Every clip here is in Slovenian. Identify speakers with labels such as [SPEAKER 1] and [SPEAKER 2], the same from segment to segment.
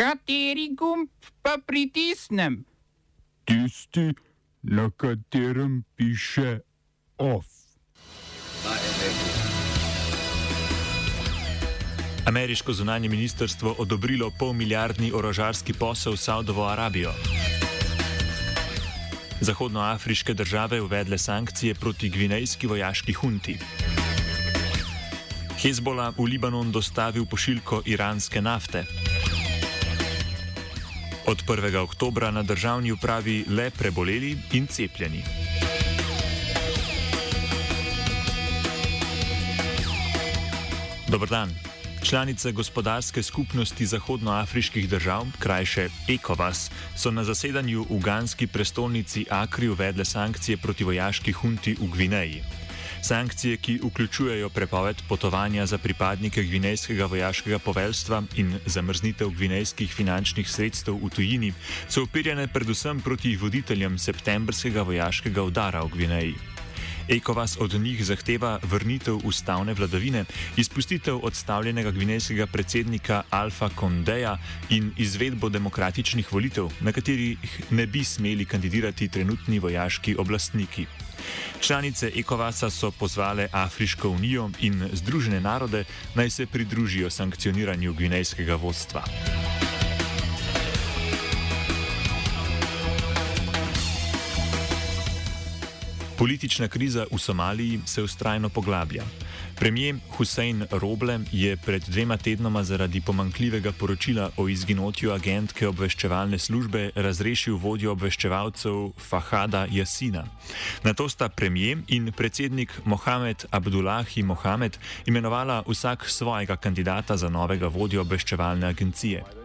[SPEAKER 1] Kateri gumb pa pritisnem?
[SPEAKER 2] Tisti, na katerem piše OF.
[SPEAKER 3] Ameriško zunanje ministrstvo odobrilo pol milijardni orožarski posel v Saudovo Arabijo. Zahodnoafriške države uvedle sankcije proti gvinejski vojaški hunti. Hezbola v Libanon dostavil pošiljko iranske nafte. Od 1. oktobra na državni upravi le preboleli in cepljeni. Dobr dan. Članice gospodarske skupnosti zahodnoafriških držav, krajše ECOWAS, so na zasedanju v uganski prestolnici Akri uvedle sankcije proti vojaški hunti v Gvineji. Sankcije, ki vključujejo prepoved potovanja za pripadnike gvinejskega vojaškega poveljstva in zamrznitev gvinejskih finančnih sredstev v tujini, so upirjene predvsem proti voditeljem septembrskega vojaškega udara v Gvineji. Ekovas od njih zahteva vrnitev ustavne vladavine, izpustitev odstavljenega gvinejskega predsednika Alfa Kondeja in izvedbo demokratičnih volitev, na katerih ne bi smeli kandidirati trenutni vojaški oblastniki. Članice Ekovasa so pozvale Afriško unijo in Združene narode naj se pridružijo sankcioniranju gvinejskega vodstva. Politična kriza v Somaliji se ustrajno poglablja. Premijer Hussein Roble je pred dvema tednoma zaradi pomankljivega poročila o izginotju agentke obveščevalne službe razrešil vodjo obveščevalcev Fahada Jasina. Na to sta premijer in predsednik Mohamed Abdullahi Mohamed imenovala vsak svojega kandidata za novega vodjo obveščevalne agencije.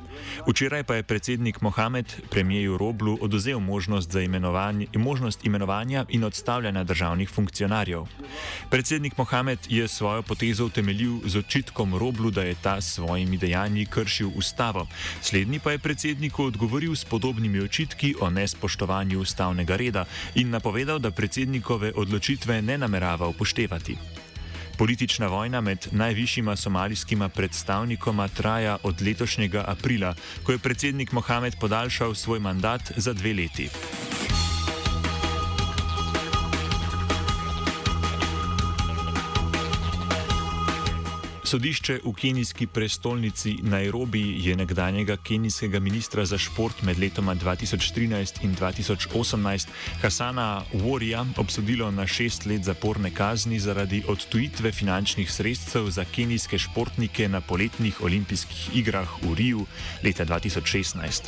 [SPEAKER 3] Včeraj pa je predsednik Mohamed premijeju Roblu oduzel možnost, imenovanje, možnost imenovanja in odstavljanja državnih funkcionarjev. Predsednik Mohamed je svojo potezo utemeljil z očitkom Roblu, da je ta s svojimi dejanji kršil ustavo. Slednji pa je predsedniku odgovoril s podobnimi očitki o nespoštovanju ustavnega reda in napovedal, da predsednikove odločitve ne namerava upoštevati. Politična vojna med najvišjima somalijskima predstavnikoma traja od letošnjega aprila, ko je predsednik Mohamed podaljšal svoj mandat za dve leti. Sodišče v kenijski prestolnici Nairobi je nekdanjega kenijskega ministra za šport med letoma 2013 in 2018 Hasana Warija obsodilo na šest let zaporne kazni zaradi odtujitve finančnih sredstev za kenijske športnike na poletnih olimpijskih igrah v Riju leta 2016.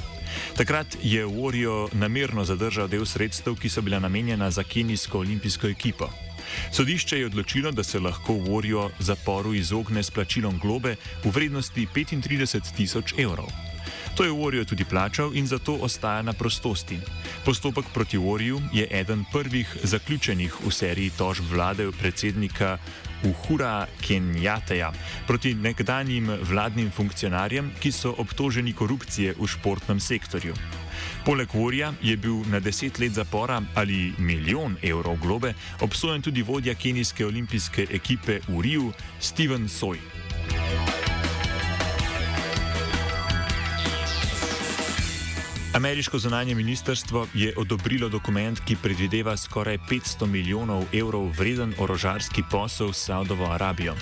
[SPEAKER 3] Takrat je Warijo namerno zadržal del sredstev, ki so bila namenjena za kenijsko olimpijsko ekipo. Sodišče je odločilo, da se lahko Warrior zaporu izogne s plačilom globe v vrednosti 35 tisoč evrov. To je Warrior tudi plačal in zato ostaja na prostosti. Postopek proti Warriorju je eden prvih zaključenih v seriji tožb vlade predsednika Uhura Kenjateja proti nekdanjim vladnim funkcionarjem, ki so obtoženi korupcije v športnem sektorju. Poleg Vorja je bil na deset let zapora ali milijon evrov globe obsojen tudi vodja kenijske olimpijske ekipe v Riju Steven Soj. Ameriško zunanje ministrstvo je odobrilo dokument, ki predvideva skoraj 500 milijonov evrov vreden orožarski posel s Saudovo Arabijo.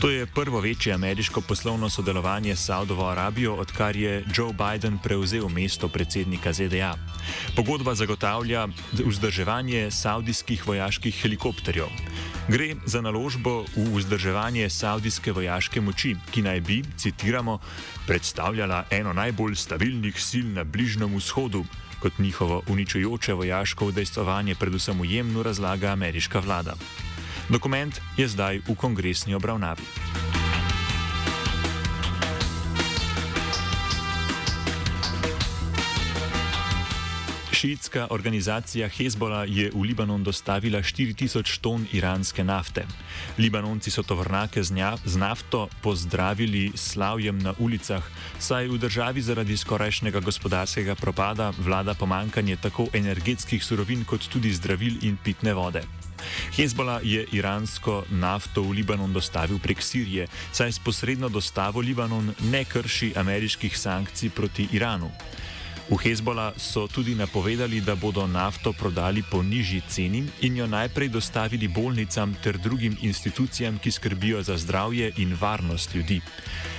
[SPEAKER 3] To je prvo večje ameriško poslovno sodelovanje s Saudovo Arabijo, odkar je Joe Biden prevzel mesto predsednika ZDA. Pogodba zagotavlja vzdrževanje saudijskih vojaških helikopterjev. Gre za naložbo v vzdrževanje saudijske vojaške moči, ki naj bi, citiramo, predstavljala eno najbolj stabilnih sil na Bližnjem vzhodu. Kot njihovo uničujoče vojaško udejstvovanje, predvsem v Jemnu, razlaga ameriška vlada. Dokument je zdaj v kongresni obravnavi. Šiitska organizacija Hezbola je v Libanon dostavila 4000 ton iranske nafte. Libanonci so tovornake z, nja, z nafto pozdravili slavjem na ulicah, saj v državi zaradi skorajšnjega gospodarskega propada vlada pomankanje tako energetskih surovin kot tudi zdravil in pitne vode. Hezbola je iransko nafto v Libanon dostavil prek Sirije, saj s posredno dostavo Libanon ne krši ameriških sankcij proti Iranu. V Hezbola so tudi napovedali, da bodo nafto prodali po nižji ceni in jo najprej dostavili bolnicam ter drugim institucijam, ki skrbijo za zdravje in varnost ljudi.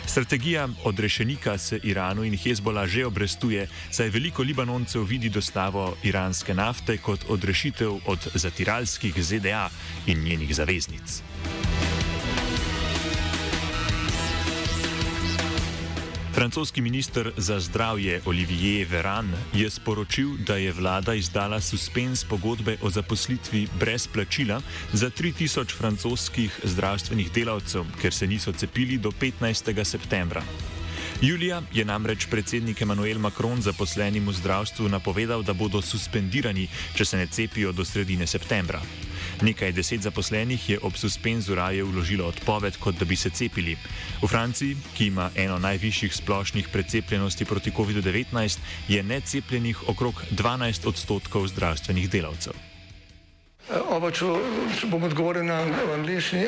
[SPEAKER 3] Strategija odrešenika se Iranu in Hezbola že obrestuje, saj veliko Libanoncev vidi dostavo iranske nafte kot odrešitev od zatiralskih ZDA in njenih zaveznic. Francoski minister za zdravje Olivier Veran je sporočil, da je vlada izdala suspens pogodbe o zaposlitvi brez plačila za 3000 francoskih zdravstvenih delavcev, ker se niso cepili do 15. septembra. Julija je namreč predsednik Emmanuel Macron zaposlenim v zdravstvu napovedal, da bodo suspendirani, če se ne cepijo do sredine septembra. Nekaj deset zaposlenih je ob suspenzu raje vložilo odpoved, kot da bi se cepili. V Franciji, ki ima eno najvišjih splošnih precepljenosti proti COVID-19, je necepljenih okrog 12 odstotkov zdravstvenih delavcev.
[SPEAKER 4] Oba, če, če bom odgovoril na angliški.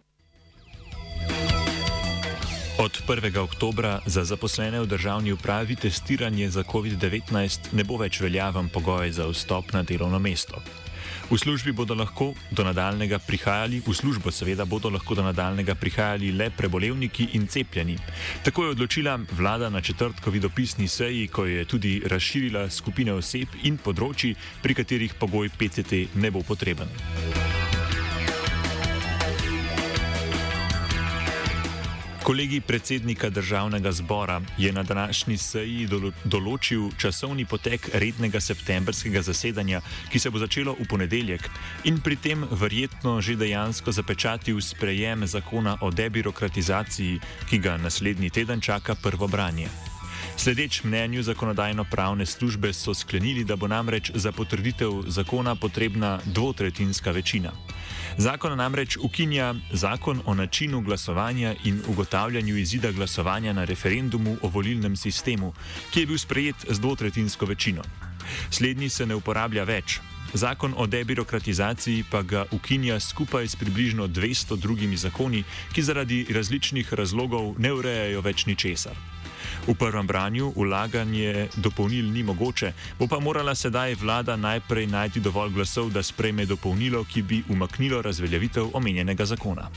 [SPEAKER 3] Od 1. oktobra za zaposlene v državni upravi testiranje za COVID-19 ne bo več veljaven pogoj za vstop na delovno mesto. V službi bodo lahko do nadaljnega prihajali, v službo seveda bodo lahko do nadaljnega prihajali le prebolevniki in cepljeni. Tako je odločila vlada na četrtkovi dopisni seji, ko je tudi razširila skupine oseb in področji, pri katerih pogoj PCT ne bo potreben. Kolegi predsednika državnega zbora je na današnji seji določil časovni potek rednega septembrskega zasedanja, ki se bo začelo v ponedeljek in pri tem verjetno že dejansko zapečatil sprejem zakona o debirokratizaciji, ki ga naslednji teden čaka prvo branje. Sledeč mnenju zakonodajno-pravne službe so sklenili, da bo namreč za potrditev zakona potrebna dvotretinska večina. Zakon namreč ukinja zakon o načinu glasovanja in ugotavljanju izida glasovanja na referendumu o volilnem sistemu, ki je bil sprejet z dvotretinsko večino. Slednji se ne uporablja več. Zakon o debirokratizaciji pa ga ukinja skupaj s približno 200 drugimi zakoni, ki zaradi različnih razlogov ne urejajo več ničesar. V prvem branju ulaganje dopolnil ni mogoče, bo pa morala sedaj vlada najprej najti dovolj glasov, da sprejme dopolnilo, ki bi umaknilo razveljavitev omenjenega zakona.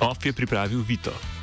[SPEAKER 3] OF je pripravil Vito.